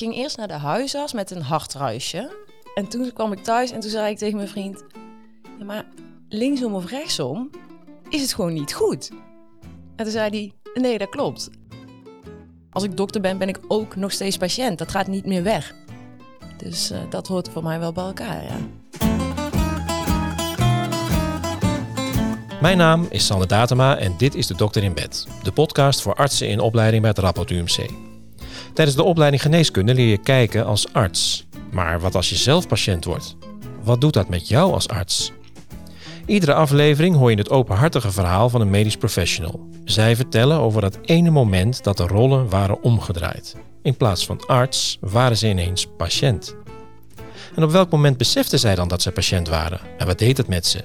ging eerst naar de huisarts met een hartruisje. En toen kwam ik thuis en toen zei ik tegen mijn vriend... Ja, maar linksom of rechtsom is het gewoon niet goed. En toen zei hij, nee, dat klopt. Als ik dokter ben, ben ik ook nog steeds patiënt. Dat gaat niet meer weg. Dus uh, dat hoort voor mij wel bij elkaar, ja. Mijn naam is Sander Datema en dit is de Dokter in Bed. De podcast voor artsen in opleiding bij het Rapport UMC. Tijdens de opleiding geneeskunde leer je kijken als arts. Maar wat als je zelf patiënt wordt? Wat doet dat met jou als arts? Iedere aflevering hoor je het openhartige verhaal van een medisch professional. Zij vertellen over dat ene moment dat de rollen waren omgedraaid. In plaats van arts waren ze ineens patiënt. En op welk moment beseften zij dan dat ze patiënt waren? En wat deed het met ze?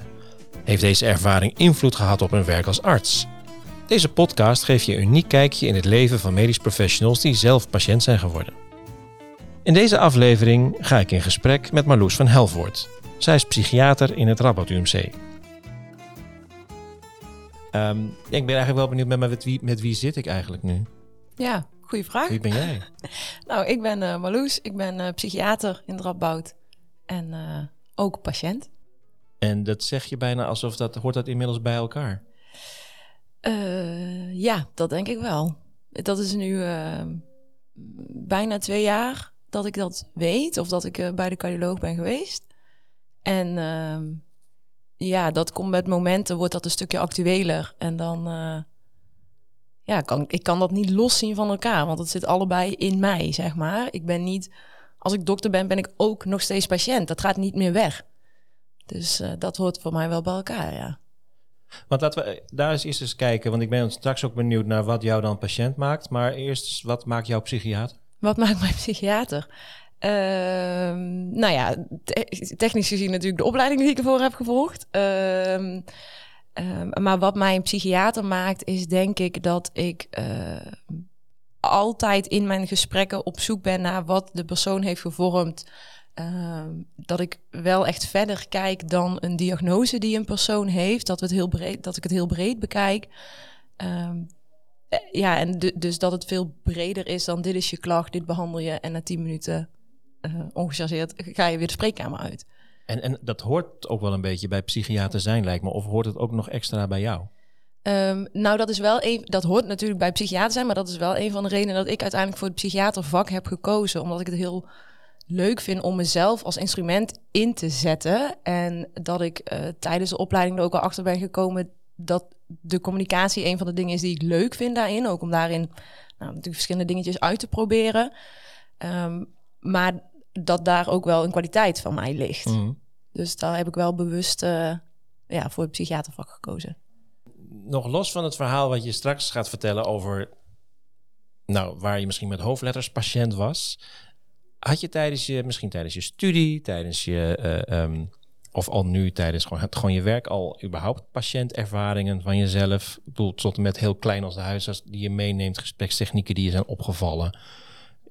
Heeft deze ervaring invloed gehad op hun werk als arts? Deze podcast geeft je een uniek kijkje in het leven van medisch professionals die zelf patiënt zijn geworden. In deze aflevering ga ik in gesprek met Marloes van Helvoort. Zij is psychiater in het Radboud UMC. Ehm, ik ben eigenlijk wel benieuwd met, met, wie, met wie zit ik eigenlijk nu? Ja, goede vraag. Wie ben jij? nou, ik ben uh, Marloes. Ik ben uh, psychiater in het Radboud en uh, ook patiënt. En dat zeg je bijna alsof dat hoort dat inmiddels bij elkaar. Uh, ja, dat denk ik wel. Dat is nu uh, bijna twee jaar dat ik dat weet, of dat ik uh, bij de cardioloog ben geweest. En ehm, ja, dat komt met momenten, wordt dat een stukje actueler. En dan, ja, kan, ik kan dat niet loszien van elkaar, want het zit allebei in mij, zeg maar. Ik ben niet, als ik dokter ben, ben ik ook nog steeds patiënt. Dat gaat niet meer weg. Dus dat hoort voor mij wel bij elkaar, ja. Want laten we daar eens eerst eens kijken, want ik ben straks ook benieuwd naar wat jou dan patiënt maakt. Maar eerst, wat maakt jou psychiater? Wat maakt mij psychiater? Uh, nou ja, technisch gezien natuurlijk de opleiding die ik ervoor heb gevolgd. Uh, maar wat mij een psychiater maakt, is denk ik dat ik uh, altijd in mijn gesprekken op zoek ben naar wat de persoon heeft gevormd. Uh, dat ik wel echt verder kijk dan een diagnose die een persoon heeft. Dat, we het heel breed, dat ik het heel breed bekijk. Uh, ja, en dus dat het veel breder is dan dit is je klacht, dit behandel je. En na tien minuten uh, ongechargeerd ga je weer de spreekkamer uit. En, en dat hoort ook wel een beetje bij psychiater zijn, lijkt me. Of hoort het ook nog extra bij jou? Um, nou, dat is wel een, dat hoort natuurlijk bij psychiater zijn, maar dat is wel een van de redenen dat ik uiteindelijk voor het psychiatervak heb gekozen. Omdat ik het heel leuk vind om mezelf als instrument in te zetten. En dat ik uh, tijdens de opleiding er ook al achter ben gekomen dat de communicatie een van de dingen is die ik leuk vind daarin. Ook om daarin nou, natuurlijk verschillende dingetjes uit te proberen. Um, maar dat daar ook wel een kwaliteit van mij ligt. Mm. Dus daar heb ik wel bewust uh, ja, voor het psychiatervak gekozen. Nog los van het verhaal wat je straks gaat vertellen over... Nou, waar je misschien met hoofdletters patiënt was had je tijdens je, misschien tijdens je studie, tijdens je, uh, um, of al nu tijdens gewoon, gewoon je werk, al überhaupt patiëntervaringen van jezelf? Ik bedoel, tot en met heel klein als de huisarts die je meeneemt, gesprekstechnieken die je zijn opgevallen.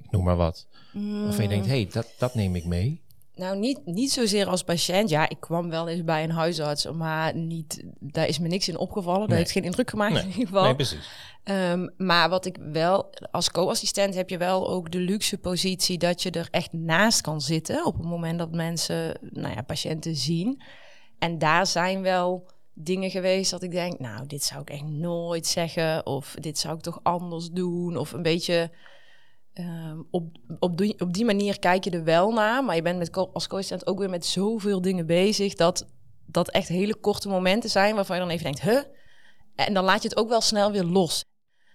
Ik noem maar wat. Mm. Waarvan je denkt, hé, hey, dat, dat neem ik mee. Nou, niet, niet zozeer als patiënt. Ja, ik kwam wel eens bij een huisarts, maar niet, daar is me niks in opgevallen. Nee. Dat heeft geen indruk gemaakt nee. in ieder geval. Nee, precies. Um, maar wat ik wel, als co-assistent heb je wel ook de luxe positie dat je er echt naast kan zitten op het moment dat mensen, nou ja, patiënten zien. En daar zijn wel dingen geweest dat ik denk, nou, dit zou ik echt nooit zeggen, of dit zou ik toch anders doen, of een beetje Um, op, op, die, op die manier kijk je er wel naar, maar je bent met, als co-assistent ook weer met zoveel dingen bezig dat dat echt hele korte momenten zijn waarvan je dan even denkt, huh? En dan laat je het ook wel snel weer los.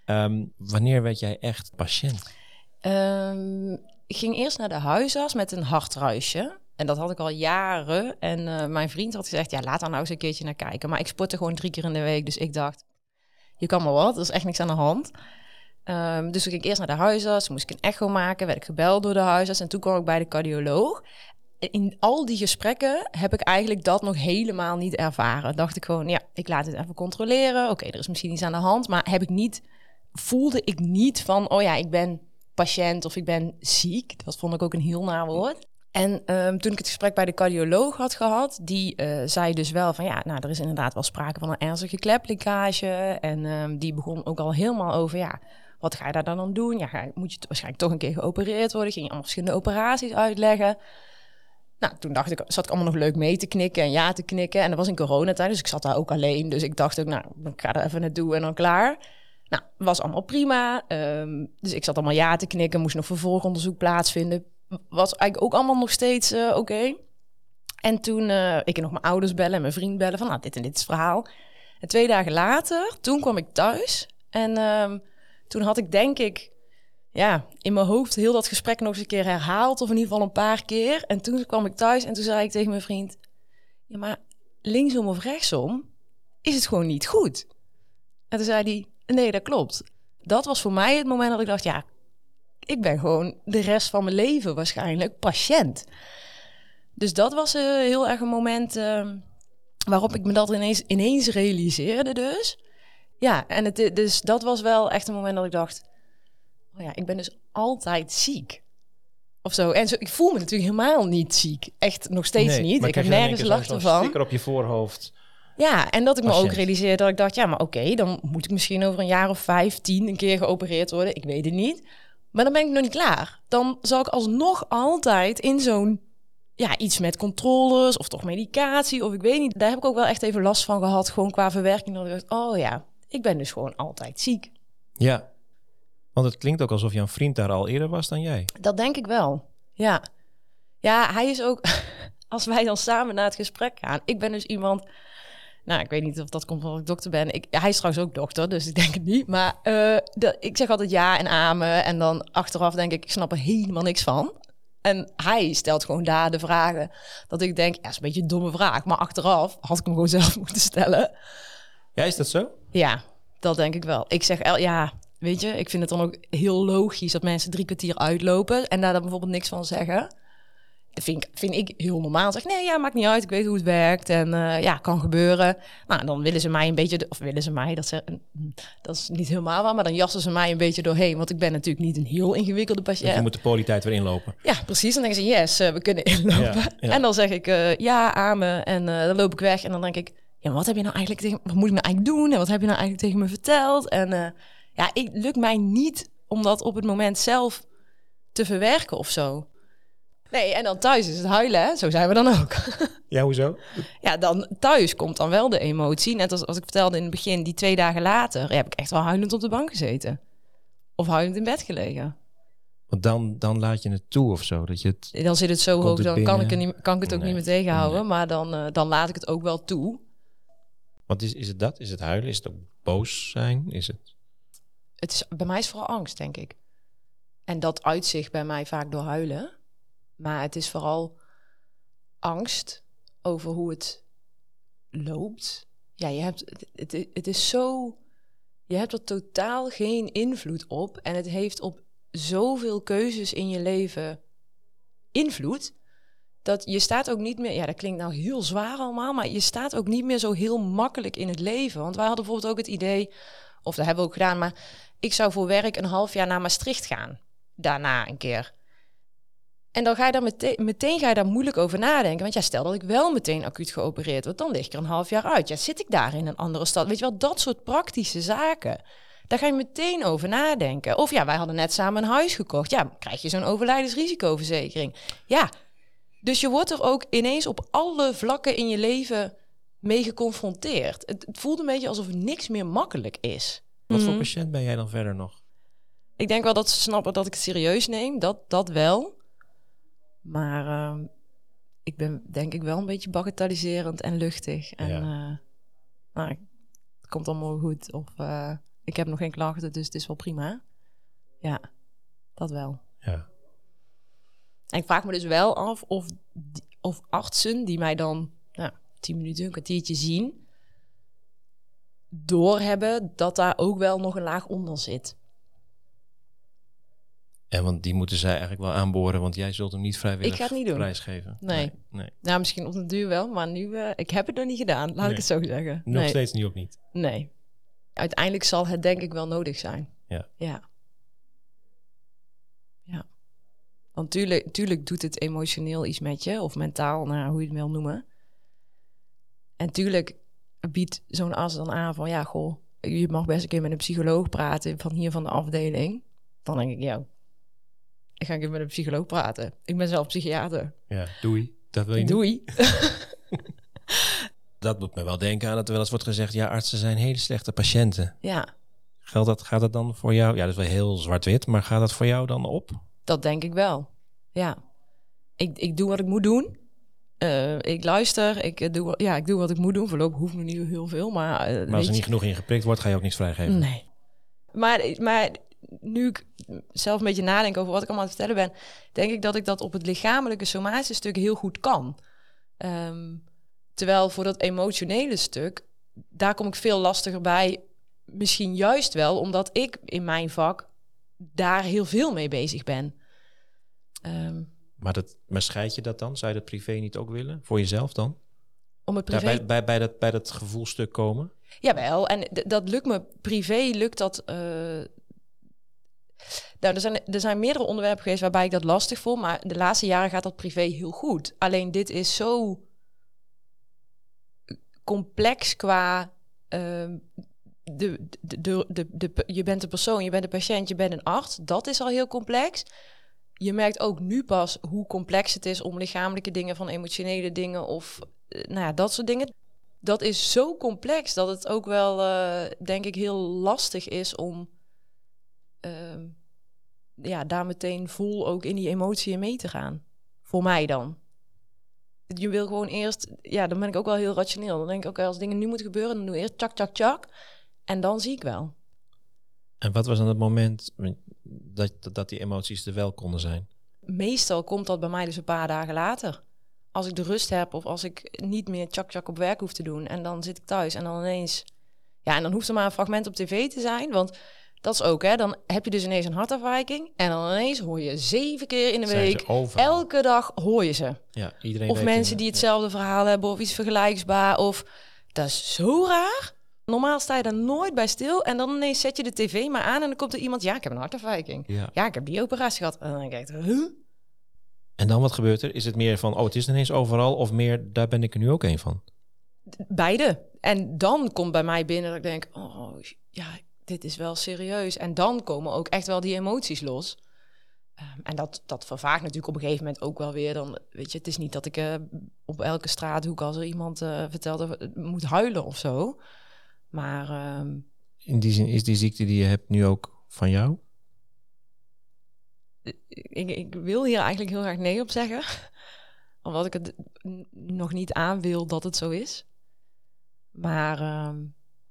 Um, wanneer werd jij echt patiënt? Um, ik ging eerst naar de huisarts met een hartruisje. En dat had ik al jaren. En uh, mijn vriend had gezegd, ja, laat daar nou eens een keertje naar kijken. Maar ik sportte gewoon drie keer in de week. Dus ik dacht, je kan maar wat, er is echt niks aan de hand. Um, dus toen ging ik eerst naar de huisarts, moest ik een echo maken, werd ik gebeld door de huisarts en toen kwam ik bij de cardioloog. In al die gesprekken heb ik eigenlijk dat nog helemaal niet ervaren. Dacht ik gewoon, ja, ik laat het even controleren. Oké, er is misschien iets aan de hand, maar heb ik niet, voelde ik niet van, oh ja, ik ben patiënt of ik ben ziek. Dat vond ik ook een heel naar woord. En um, toen ik het gesprek bij de cardioloog had gehad, die uh, zei dus wel van ja, nou, er is inderdaad wel sprake van een ernstige kleplikage. En um, die begon ook al helemaal over ja, wat ga je daar dan aan doen? Ja, moet je waarschijnlijk toch een keer geopereerd worden? Ging je allemaal verschillende operaties uitleggen? Nou, toen dacht ik, zat ik allemaal nog leuk mee te knikken en ja te knikken. En dat was in coronatijd, dus ik zat daar ook alleen. Dus ik dacht ook, nou, ik ga er even naartoe en dan klaar. Nou, was allemaal prima. Ehm, dus ik zat allemaal ja te knikken, moest nog vervolgonderzoek plaatsvinden. Was eigenlijk ook allemaal nog steeds eh, oké. En toen eh, ik nog mijn ouders bellen en mijn vriend bellen van, nou, dit en dit is het verhaal. En twee dagen later, toen kwam ik thuis. En ehm, toen had ik denk ik, ja, in mijn hoofd heel dat gesprek nog eens een keer herhaald. Of in ieder geval een paar keer. En toen kwam ik thuis en toen zei ik tegen mijn vriend... Ja, maar linksom of rechtsom is het gewoon niet goed. En toen zei hij, nee, dat klopt. Dat was voor mij het moment dat ik dacht, ja, ik ben gewoon de rest van mijn leven waarschijnlijk patiënt. Dus dat was eh, heel erg een moment eh, waarop ik me dat ineens, ineens realiseerde dus. Ja, en het, dus dat was wel echt een moment dat ik dacht... Oh ja, ik ben dus altijd ziek. Of zo. En zo, ik voel me natuurlijk helemaal niet ziek. Echt nog steeds Nee, niet. Ik heb nergens last ervan. sticker op je voorhoofd. Ja, en dat ik me Patiënt. ook realiseerde dat ik dacht, ja, maar oké, dan moet ik misschien over een jaar of vijf, tien een keer geopereerd worden. Ik weet het niet. Maar dan ben ik nog niet klaar. Dan zal ik alsnog altijd in zo'n, ja, iets met controles of toch medicatie of ik weet niet. Daar heb ik ook wel echt even last van gehad, gewoon qua verwerking. Dat ik dacht, oh ja, ik ben dus gewoon altijd ziek. Ja. Want het klinkt ook alsof jouw vriend daar al eerder was dan jij. Dat denk ik wel. Ja. Ja, hij is ook. Als wij dan samen naar het gesprek gaan. Ik ben dus iemand. Nou, ik weet niet of dat komt omdat ik dokter ben. Ik, hij is trouwens ook dokter, dus ik denk het niet. Maar eh, de, ik zeg altijd ja en amen. En dan achteraf denk ik, ik snap er helemaal niks van. En hij stelt gewoon daar de vragen. Dat ik denk, ja, is een beetje een domme vraag. Maar achteraf had ik hem gewoon zelf moeten stellen. Ja, is dat zo? Ja, dat denk ik wel. Ik zeg, ja, weet je, ik vind het dan ook heel logisch dat mensen drie kwartier uitlopen en daar dan bijvoorbeeld niks van zeggen. Dat vind ik, vind ik heel normaal. Zeg, nee, ja, maakt niet uit. Ik weet hoe het werkt en eh, ja, kan gebeuren. Nou, dan willen ze mij een beetje, of willen ze mij, dat, ze, dat is niet helemaal waar, maar dan jassen ze mij een beetje doorheen, want ik ben natuurlijk niet een heel ingewikkelde Want je patiënt. moet de politieit weer inlopen. Ja, precies. Dan denken ze, yes, eh, we kunnen inlopen. Ja, ja. En dan zeg ik, eh, ja, amen. En dan loop ik weg. En dan denk ik, ja, wat heb je nou eigenlijk tegen... Wat moet ik nou eigenlijk doen? En wat heb je nou eigenlijk tegen me verteld? En eh, ja, het lukt mij niet om dat op het moment zelf te verwerken of zo. Nee, en dan thuis is het huilen, hè? Zo zijn we dan ook. Ja, hoezo? ja, dan thuis komt dan wel de emotie. Net als, als ik vertelde in het begin, die twee dagen later... heb ik echt wel huilend op de bank gezeten. Of huilend in bed gelegen. Want dan, dan laat je het toe of zo. Dat je het... Dan zit het zo hoog, dan kan ik, er niet, kan ik het ook Nee, niet meer tegenhouden. nee. Maar dan, eh, dan laat ik het ook wel toe. Wat is, is het dat? Is het huilen? Is het boos zijn? Is het... Het is, bij mij is vooral angst, denk ik. En dat uitzicht bij mij vaak door huilen. Maar het is vooral angst over hoe het loopt. Ja, je hebt, het, het, het is zo... Je hebt er totaal geen invloed op. En het heeft op zoveel keuzes in je leven invloed. Dat je staat ook niet meer... Ja, dat klinkt nou heel zwaar allemaal. Maar je staat ook niet meer zo heel makkelijk in het leven. Want wij hadden bijvoorbeeld ook het idee... Of dat hebben we ook gedaan, maar ik zou voor werk een half jaar naar Maastricht gaan. Daarna een keer. En dan ga je daar meteen, meteen ga je daar moeilijk over nadenken. Want ja, stel dat ik wel meteen acuut geopereerd word, dan lig ik er een half jaar uit. Ja, zit ik daar in een andere stad? Weet je wel, dat soort praktische zaken. Daar ga je meteen over nadenken. Of ja, wij hadden net samen een huis gekocht. Ja, krijg je zo'n overlijdensrisicoverzekering. Ja, dus je wordt er ook ineens op alle vlakken in je leven mee geconfronteerd. Het, het voelt een beetje alsof niks meer makkelijk is. Wat voor Mhm. patiënt ben jij dan verder nog? Ik denk wel dat ze snappen dat ik het serieus neem. Dat, dat wel. Maar ehm, ik ben denk ik wel een beetje bagatelliserend en luchtig. En Ja. eh, nou, het komt allemaal goed. Of eh, ik heb nog geen klachten, dus het is wel prima. Ja, dat wel. Ja. En ik vraag me dus wel af of, of artsen die mij dan nou, tien minuten, een kwartiertje zien, doorhebben dat daar ook wel nog een laag onder zit. En want die moeten zij eigenlijk wel aanboren, want jij zult hem niet vrijwillig Ik ga het niet doen. prijsgeven. Nee. nee. nee. Nou, misschien op de duur wel, maar nu, eh, ik heb het nog niet gedaan. Laat Nee. ik het zo zeggen. Nog nee. steeds nu ook niet. Nee. Uiteindelijk zal het denk ik wel nodig zijn. Ja. Ja. Want tuurlijk, tuurlijk doet het emotioneel iets met je, of mentaal, nou, hoe je het wil noemen. En tuurlijk biedt zo'n arts dan aan van, ja, goh, je mag best een keer met een psycholoog praten van hier van de afdeling. Dan denk ik, ja, ik ga een keer met een psycholoog praten. Ik ben zelf psychiater. Ja, doei. Dat wil je niet. Doei. Dat doet me wel denken aan dat er wel eens wordt gezegd... ja, artsen zijn hele slechte patiënten. ja, Geldt dat, gaat dat dan voor jou? Ja, dat is wel heel zwart-wit, maar gaat dat voor jou dan op? dat denk ik wel. Ja. Ik, ik doe wat ik moet doen. Eh, ik luister. Ik, eh, doe, ja, ik doe wat ik moet doen. Voorlopig hoeft me niet heel veel, maar... eh, Maar als er niet genoeg in geprikt wordt, ga je ook niks vrijgeven. Nee. Maar, maar nu ik zelf een beetje nadenk over wat ik allemaal aan het vertellen ben, denk ik dat ik dat op het lichamelijke somatische stuk heel goed kan. Ehm, terwijl voor dat emotionele stuk, daar kom ik veel lastiger bij. Misschien juist wel omdat ik in mijn vak daar heel veel mee bezig ben. Ehm, Maar, dat, maar scheid je dat dan? Zou je dat privé niet ook willen? Voor jezelf dan? om het privé bij, bij, bij, dat, bij dat gevoelstuk komen? Jawel, en dat lukt me privé, lukt dat. eh, Nou, er zijn, er zijn meerdere onderwerpen geweest waarbij ik dat lastig vond, maar de laatste jaren gaat dat privé heel goed. Alleen dit is zo complex qua. ehm, de, de, de, de, de- je bent een persoon, je bent een patiënt, je bent een arts. Dat is al heel complex. Je merkt ook nu pas hoe complex het is om lichamelijke dingen van emotionele dingen of eh, nou ja, dat soort dingen dat is zo complex dat het ook wel, eh, denk ik, heel lastig is om ehm, ja, daar meteen vol ook in die emotie mee te gaan. Voor mij dan. Je wil gewoon eerst, ja, dan ben ik ook wel heel rationeel. Dan denk ik, oké, als dingen nu moeten gebeuren, dan doe ik eerst tjak, tjak, tjak. En dan zie ik wel. En wat was dan het moment dat, dat, dat die emoties er wel konden zijn? Meestal komt dat bij mij dus een paar dagen later. Als ik de rust heb of als ik niet meer tjak, op werk hoef te doen. En dan zit ik thuis en dan ineens... Ja, en dan hoeft er maar een fragment op tv te zijn. Want dat is ook, hè. Dan heb je dus ineens een hartafwijking. En dan ineens hoor je zeven keer in de week... Elke dag hoor je ze. Ja, iedereen Of weet mensen die hetzelfde verhaal hebben of iets vergelijkbaar. Of dat is zo raar. Normaal sta je daar nooit bij stil. En dan ineens zet je de tv maar aan en dan komt er iemand... Ja, ik heb een hartafwijking. Ja. Ja, ik heb die operatie gehad. En dan echt, huh? En dan wat gebeurt er? Is het meer van, oh, het is ineens overal? Of meer, daar ben ik er nu ook een van? Beide. En dan komt bij mij binnen dat ik denk, oh ja, dit is wel serieus. En dan komen ook echt wel die emoties los. Ehm, en dat, dat vervaagt natuurlijk op een gegeven moment ook wel weer. Dan, weet je, het is niet dat ik eh, op elke straathoek als er iemand eh, vertelt of, moet huilen of zo. Maar ehm, In die zin is die ziekte die je hebt nu ook van jou? ik, ik wil hier eigenlijk heel graag nee op zeggen. Omdat ik het nog niet aan wil dat het zo is. Maar ehm,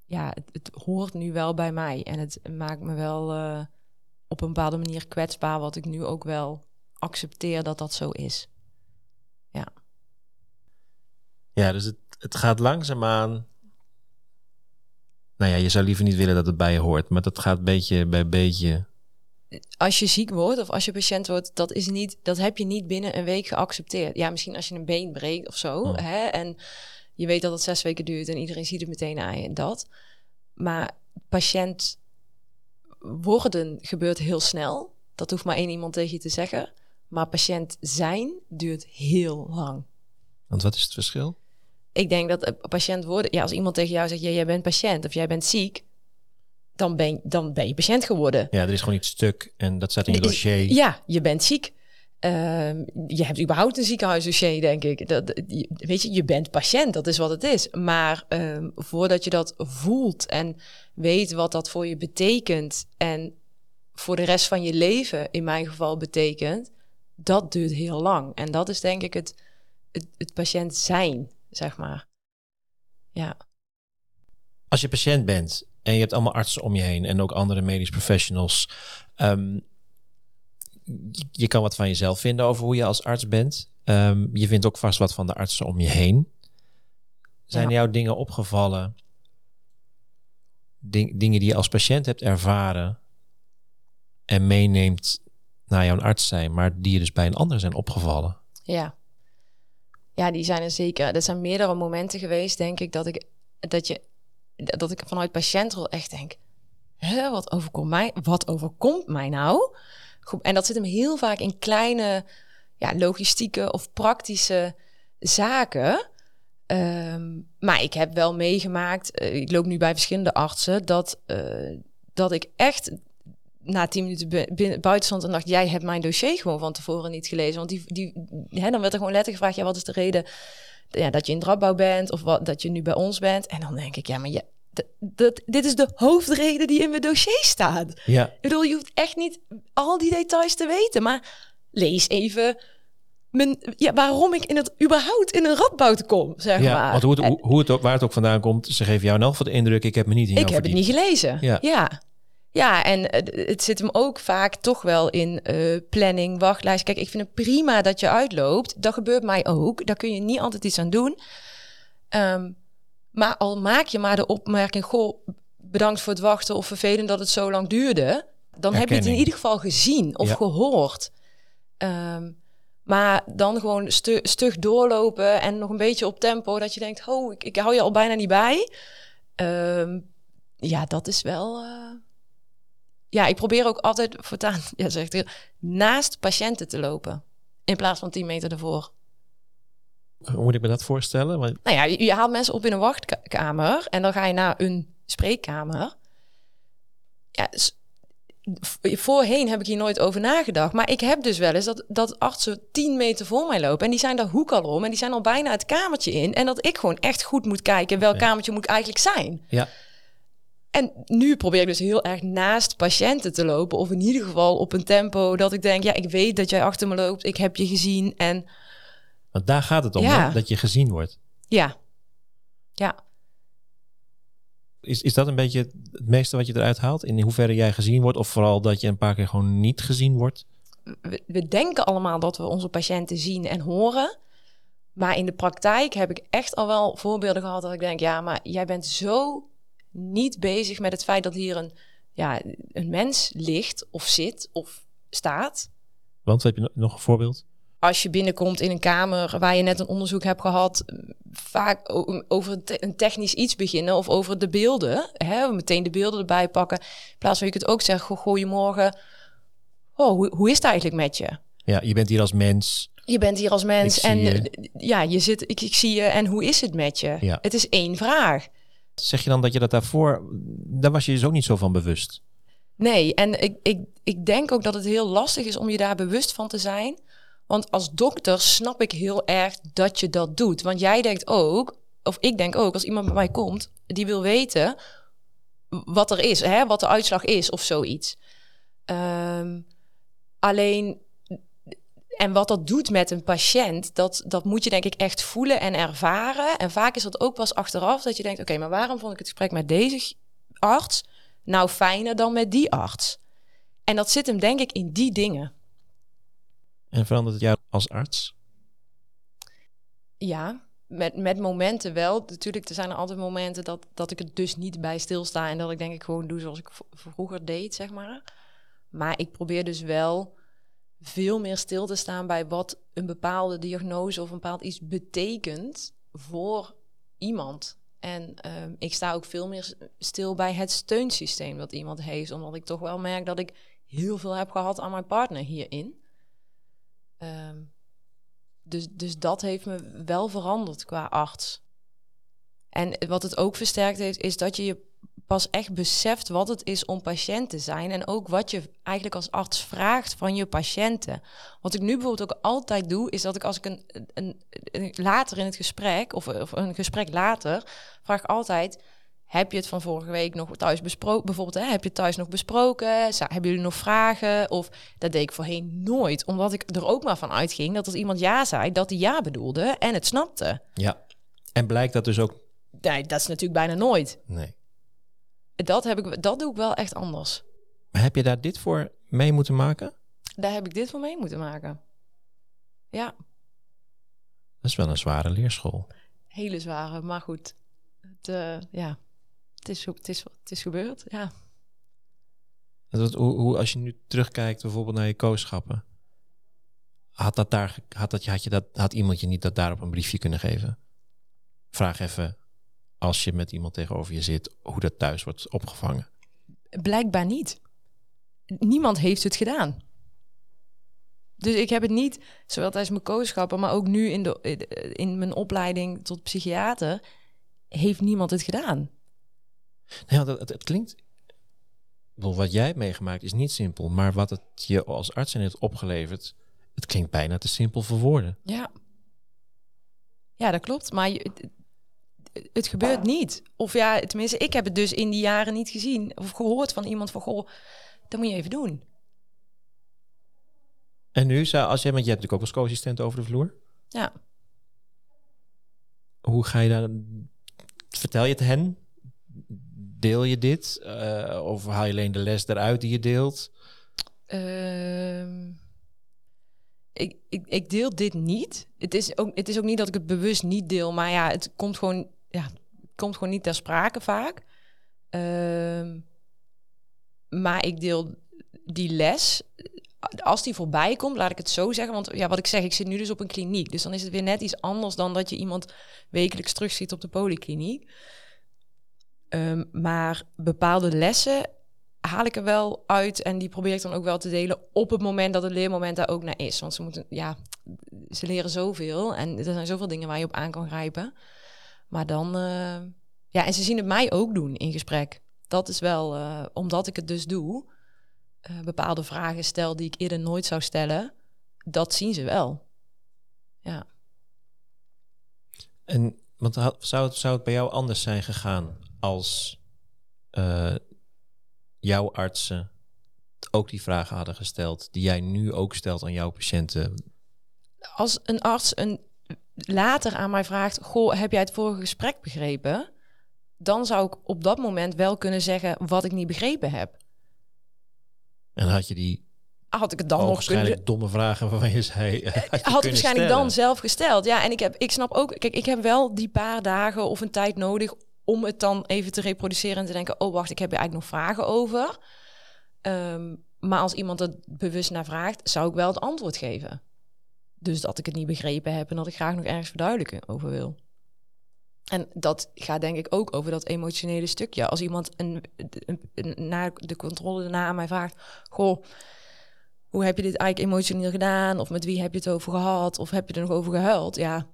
ja, het, het hoort nu wel bij mij. En het maakt me wel eh, op een bepaalde manier kwetsbaar. Wat ik nu ook wel accepteer dat dat zo is. Ja, dus het, het gaat langzaamaan... Nou ja, je zou liever niet willen dat het bij je hoort. Maar dat gaat beetje bij beetje... Als je ziek wordt of als je patiënt wordt, dat, is niet, dat heb je niet binnen een week geaccepteerd. Ja, misschien als je een been breekt of zo. Oh. Hè, en je weet dat het zes weken duurt en iedereen ziet het meteen aan je en dat. Maar patiënt worden gebeurt heel snel. Dat hoeft maar één iemand tegen je te zeggen. Maar patiënt zijn duurt heel lang. Want wat is het verschil? Ik denk dat een patiënt worden... Ja, als iemand tegen jou zegt, ja, jij bent patiënt of jij bent ziek... Dan ben, dan ben je patiënt geworden. Ja, er is gewoon iets stuk en dat staat in je dossier. Ja, je bent ziek. Ehm, je hebt überhaupt een ziekenhuisdossier, denk ik. Dat, je- weet je, je bent patiënt, dat is wat het is. Maar ehm, voordat je dat voelt en weet wat dat voor je betekent... en voor de rest van je leven in mijn geval betekent... dat duurt heel lang. En dat is denk ik het, het, het patiënt zijn, zeg maar. Ja. Als je patiënt bent en je hebt allemaal artsen om je heen en ook andere medisch professionals. ehm, je, kan wat van jezelf vinden over hoe je als arts bent. Ehm, je vindt ook vast wat van de artsen om je heen. Zijn Ja. jou dingen opgevallen? Ding- dingen die je als patiënt hebt ervaren en meeneemt naar jouw arts zijn, maar die je dus bij een ander zijn opgevallen? Ja. Ja, die zijn er zeker. Er zijn meerdere momenten geweest, denk ik, dat ik, dat je, dat ik vanuit patiëntrol echt denk, Hè, wat overkomt mij? Wat overkomt mij nou? Goed, En dat zit hem heel vaak in kleine ja, logistieke of praktische zaken. Ehm, maar ik heb wel meegemaakt, eh, ik loop nu bij verschillende artsen, dat, eh, dat ik echt na tien minuten buiten stond en dacht, jij hebt mijn dossier gewoon van tevoren niet gelezen. Want die, die, hè, dan werd er gewoon letterlijk gevraagd, ja, wat is de reden ja, dat je in Drapbouw bent of wat, dat je nu bij ons bent? En dan denk ik, ja, maar je, dat, dit is de hoofdreden die in mijn dossier staat. Ja, Ik bedoel, je hoeft echt niet al die details te weten, maar lees even mijn, ja, waarom ik in het überhaupt in een radboud kom, zeg ja maar. want hoe het, hoe, hoe het waar het ook vandaan komt, ze geven jou in elk geval de indruk, ik heb me niet in ik heb het niet gelezen. Ja. Ja. Ja. en eh, het zit hem ook vaak toch wel in eh, planning, wachtlijst. Kijk, ik vind het prima dat je uitloopt. Dat gebeurt mij ook. Daar kun je niet altijd iets aan doen. Ehm, maar al maak je maar de opmerking, goh, bedankt voor het wachten of vervelend dat het zo lang duurde. Dan heb je het in ieder geval gezien of Ja. gehoord. Ehm, maar dan gewoon stu stug doorlopen en nog een beetje op tempo dat je denkt, oh, ik, ik hou je al bijna niet bij. Ehm, ja, dat is wel. eh, Ja, ik probeer ook altijd voortaan, ja, zegt hij, naast patiënten te lopen. In plaats van 10 meter ervoor. Hoe moet ik me dat voorstellen? Want, Nou ja, je, je haalt mensen op in een wachtkamer en dan ga je naar een spreekkamer. Ja, voorheen heb ik hier nooit over nagedacht. Maar ik heb dus wel eens dat, dat artsen 10 meter voor mij lopen. En die zijn daar hoek al om. En die zijn al bijna het kamertje in. En dat ik gewoon echt goed moet kijken welk Ja. kamertje moet ik eigenlijk zijn. ja, En nu probeer ik dus heel erg naast patiënten te lopen. Of in ieder geval op een tempo dat ik denk... ja, ik weet dat jij achter me loopt. Ik heb je gezien. En want daar gaat het om, Ja. hè, dat je gezien wordt. ja, ja. Is, is dat een beetje het meeste wat je eruit haalt? In hoeverre jij gezien wordt? Of vooral dat je een paar keer gewoon niet gezien wordt? we, we denken allemaal dat we onze patiënten zien en horen. Maar in de praktijk heb ik echt al wel voorbeelden gehad dat ik denk, ja, maar jij bent zo niet bezig met het feit dat hier een, ja, een mens ligt of zit of staat. Want heb je no- nog een voorbeeld? Als je binnenkomt in een kamer waar je net een onderzoek hebt gehad, vaak over een te- een technisch iets beginnen of over de beelden, hè, meteen de beelden erbij pakken. In plaats van je kunt ook zeggen, goedemorgen, oh, hoe, hoe is het eigenlijk met je? Ja, je bent hier als mens. Je bent hier als mens Ik zie en je. eh, ja, je zit, ik, ik zie je en hoe is het met je? Ja. Het is één vraag. Zeg je dan dat je dat daarvoor... Daar was je dus ook niet zo van bewust. Nee, en ik, ik, ik denk ook dat het heel lastig is om je daar bewust van te zijn. Want als dokter snap ik heel erg dat je dat doet. Want jij denkt ook, of ik denk ook, als iemand bij mij komt, die wil weten wat er is, hè, wat de uitslag is of zoiets. Ehm, alleen, en wat dat doet met een patiënt, dat, dat moet je denk ik echt voelen en ervaren. En vaak is dat ook pas achteraf dat je denkt, oké, maar waarom vond ik het gesprek met deze arts nou fijner dan met die arts? En dat zit hem denk ik in die dingen. En verandert het jou als arts? Ja, met, met momenten wel. Natuurlijk, er zijn er altijd momenten dat, dat ik het dus niet bij stilsta. En dat ik denk ik gewoon doe zoals ik vroeger deed, zeg maar. Maar ik probeer dus wel veel meer stil te staan bij wat een bepaalde diagnose of een bepaald iets betekent voor iemand. En ehm, ik sta ook veel meer stil bij het steunsysteem dat iemand heeft. Omdat ik toch wel merk dat ik heel veel heb gehad aan mijn partner hierin. Ehm, dus, dus dat heeft me wel veranderd qua arts. En wat het ook versterkt heeft, is dat je je pas echt beseft wat het is om patiënt te zijn. En ook wat je eigenlijk als arts vraagt van je patiënten. Wat ik nu bijvoorbeeld ook altijd doe, is dat ik als ik een, een, een- later in het gesprek, of, of een gesprek later, vraag altijd. Heb je het van vorige week nog thuis besproken? Bijvoorbeeld, hè, heb je het thuis nog besproken? Hebben jullie nog vragen? Of dat deed ik voorheen nooit, omdat ik er ook maar van uitging dat als iemand ja zei, dat hij ja bedoelde en het snapte. Ja. En blijkt dat dus ook... Nee, dat is natuurlijk bijna nooit. Nee. Dat, heb ik, dat doe ik wel echt anders. Maar heb je daar dit voor mee moeten maken? Daar heb ik dit voor mee moeten maken. Ja, Dat is wel een zware leerschool. hele zware, maar goed. Het, eh, ja, het is, het, is, het is gebeurd, ja. Dat, hoe, hoe, als je nu terugkijkt bijvoorbeeld naar je kooschappen. Had, dat daar, had, dat, had, je dat, had iemand je niet dat daarop een briefje kunnen geven? Vraag even, als je met iemand tegenover je zit, hoe dat thuis wordt opgevangen. Blijkbaar niet. Niemand heeft het gedaan. Dus ik heb het niet, zowel tijdens mijn kooschappen, maar ook nu in, de, in mijn opleiding tot psychiater, heeft niemand het gedaan. Nou ja, het, het klinkt. Wat jij hebt meegemaakt is niet simpel, maar wat het je als arts heeft opgeleverd, het klinkt bijna te simpel voor woorden. Ja, ja dat klopt. Maar je, het, gebeurt niet. Of ja, tenminste, ik heb het dus in die jaren niet gezien of gehoord van iemand van, goh, dat moet je even doen. En nu, zou, als jij, want je hebt natuurlijk ook als co-assistent over de vloer. Ja. Hoe ga je daar, vertel je het hen? Deel je dit? Uh, of haal je alleen de les eruit die je deelt? Uh, ik, ik, ik, deel dit niet. Het is, ook, het is ook niet dat ik het bewust niet deel, maar ja, het komt gewoon, ja, komt gewoon niet ter sprake vaak. Uh, maar ik deel die les als die voorbij komt, laat ik het zo zeggen. Want ja, wat ik zeg, ik zit nu dus op een kliniek. Dus dan is het weer net iets anders dan dat je iemand wekelijks terugziet op de polykliniek. Um, maar bepaalde lessen haal ik er wel uit en die probeer ik dan ook wel te delen op het moment dat het leermoment daar ook naar is. Want ze moeten, ja, ze leren zoveel en er zijn zoveel dingen waar je op aan kan grijpen. Maar dan, uh, ja, en ze zien het mij ook doen in gesprek. Dat is wel, uh, omdat ik het dus doe, uh, bepaalde vragen stel die ik eerder nooit zou stellen, dat zien ze wel. Ja. En want zou het, zou het bij jou anders zijn gegaan als jouw artsen ook die vragen hadden gesteld die jij nu ook stelt aan jouw patiënten? Als een arts een, later aan mij vraagt: Goh, heb jij het vorige gesprek begrepen? Dan zou ik op dat moment wel kunnen zeggen wat ik niet begrepen heb. En had je die had ik het dan nog waarschijnlijk kunnen... domme vragen waarvan je zei. Had, had ik waarschijnlijk dan zelf gesteld. Ja, en ik heb, ik snap ook. Kijk, ik heb wel die paar dagen of een tijd nodig om het dan even te reproduceren en te denken: oh wacht, ik heb er eigenlijk nog vragen over. Um, maar als iemand het bewust naar vraagt, zou ik wel het antwoord geven. Dus dat ik het niet begrepen heb en dat ik graag nog ergens verduidelijken over wil. En dat gaat denk ik ook over dat emotionele stukje. Als iemand een, een, na de controle daarna aan mij vraagt: Goh, hoe heb je dit eigenlijk emotioneel gedaan? Of met wie heb je het over gehad? Of heb je er nog over gehuild? Ja,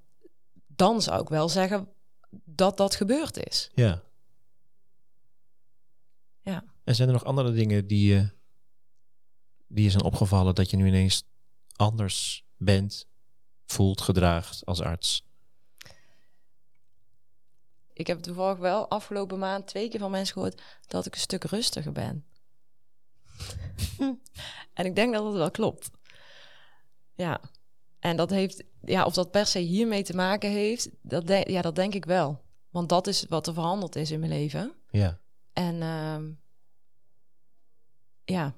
dan zou ik wel zeggen dat dat gebeurd is. Ja. Ja. En zijn er nog andere dingen die je, die je zijn opgevallen dat je nu ineens anders bent, voelt, gedraagt als arts? ik heb toevallig wel afgelopen maand twee keer van mensen gehoord dat ik een stuk rustiger ben. en ik denk dat het wel klopt. Ja. En dat heeft, ja, of dat per se hiermee te maken heeft, dat, de, ja, dat denk ik wel. Want dat is wat er verhandeld is in mijn leven. Ja. En uh, ja,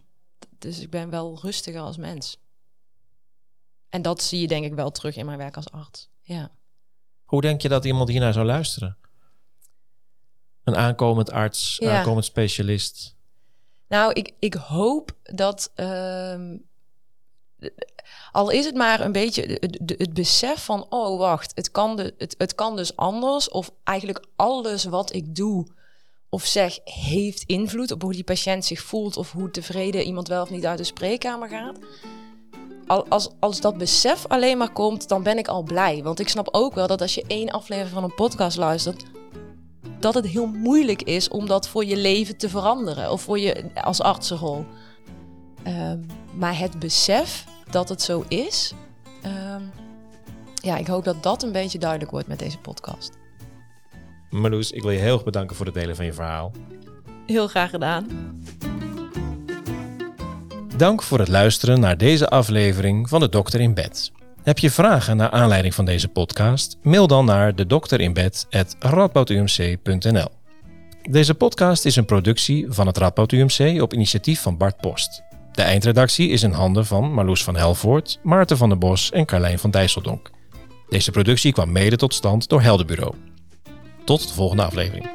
dus ik ben wel rustiger als mens. En dat zie je denk ik wel terug in mijn werk als arts. Ja. Hoe denk je dat iemand hiernaar zou luisteren? Een aankomend arts, aankomend specialist? Nou, ik, ik hoop dat. Uh, al is het maar een beetje het, het, besef van: oh, wacht, het kan, de, het, het kan dus anders. Of eigenlijk alles wat ik doe of zeg heeft invloed op hoe die patiënt zich voelt. Of hoe tevreden iemand wel of niet uit de spreekkamer gaat. Als, als dat besef alleen maar komt, dan ben ik al blij. Want ik snap ook wel dat als je één aflevering van een podcast luistert, dat het heel moeilijk is om dat voor je leven te veranderen of voor je als artsenrol. Um, maar het besef dat het zo is, um, ja, ik hoop dat dat een beetje duidelijk wordt met deze podcast. Marloes, ik wil je heel erg bedanken voor het delen van je verhaal. Heel graag gedaan. Dank voor het luisteren naar deze aflevering van de Dokter in Bed. Heb je vragen naar aanleiding van deze podcast? Mail dan naar de dokterinbed@radboudumc.nl. Deze podcast is een productie van het Radboud UMC op initiatief van Bart Post. De eindredactie is in handen van Marloes van Helvoort, Maarten van der Bos en Carlijn van Dijsseldonk. Deze productie kwam mede tot stand door Heldenbureau. Tot de volgende aflevering.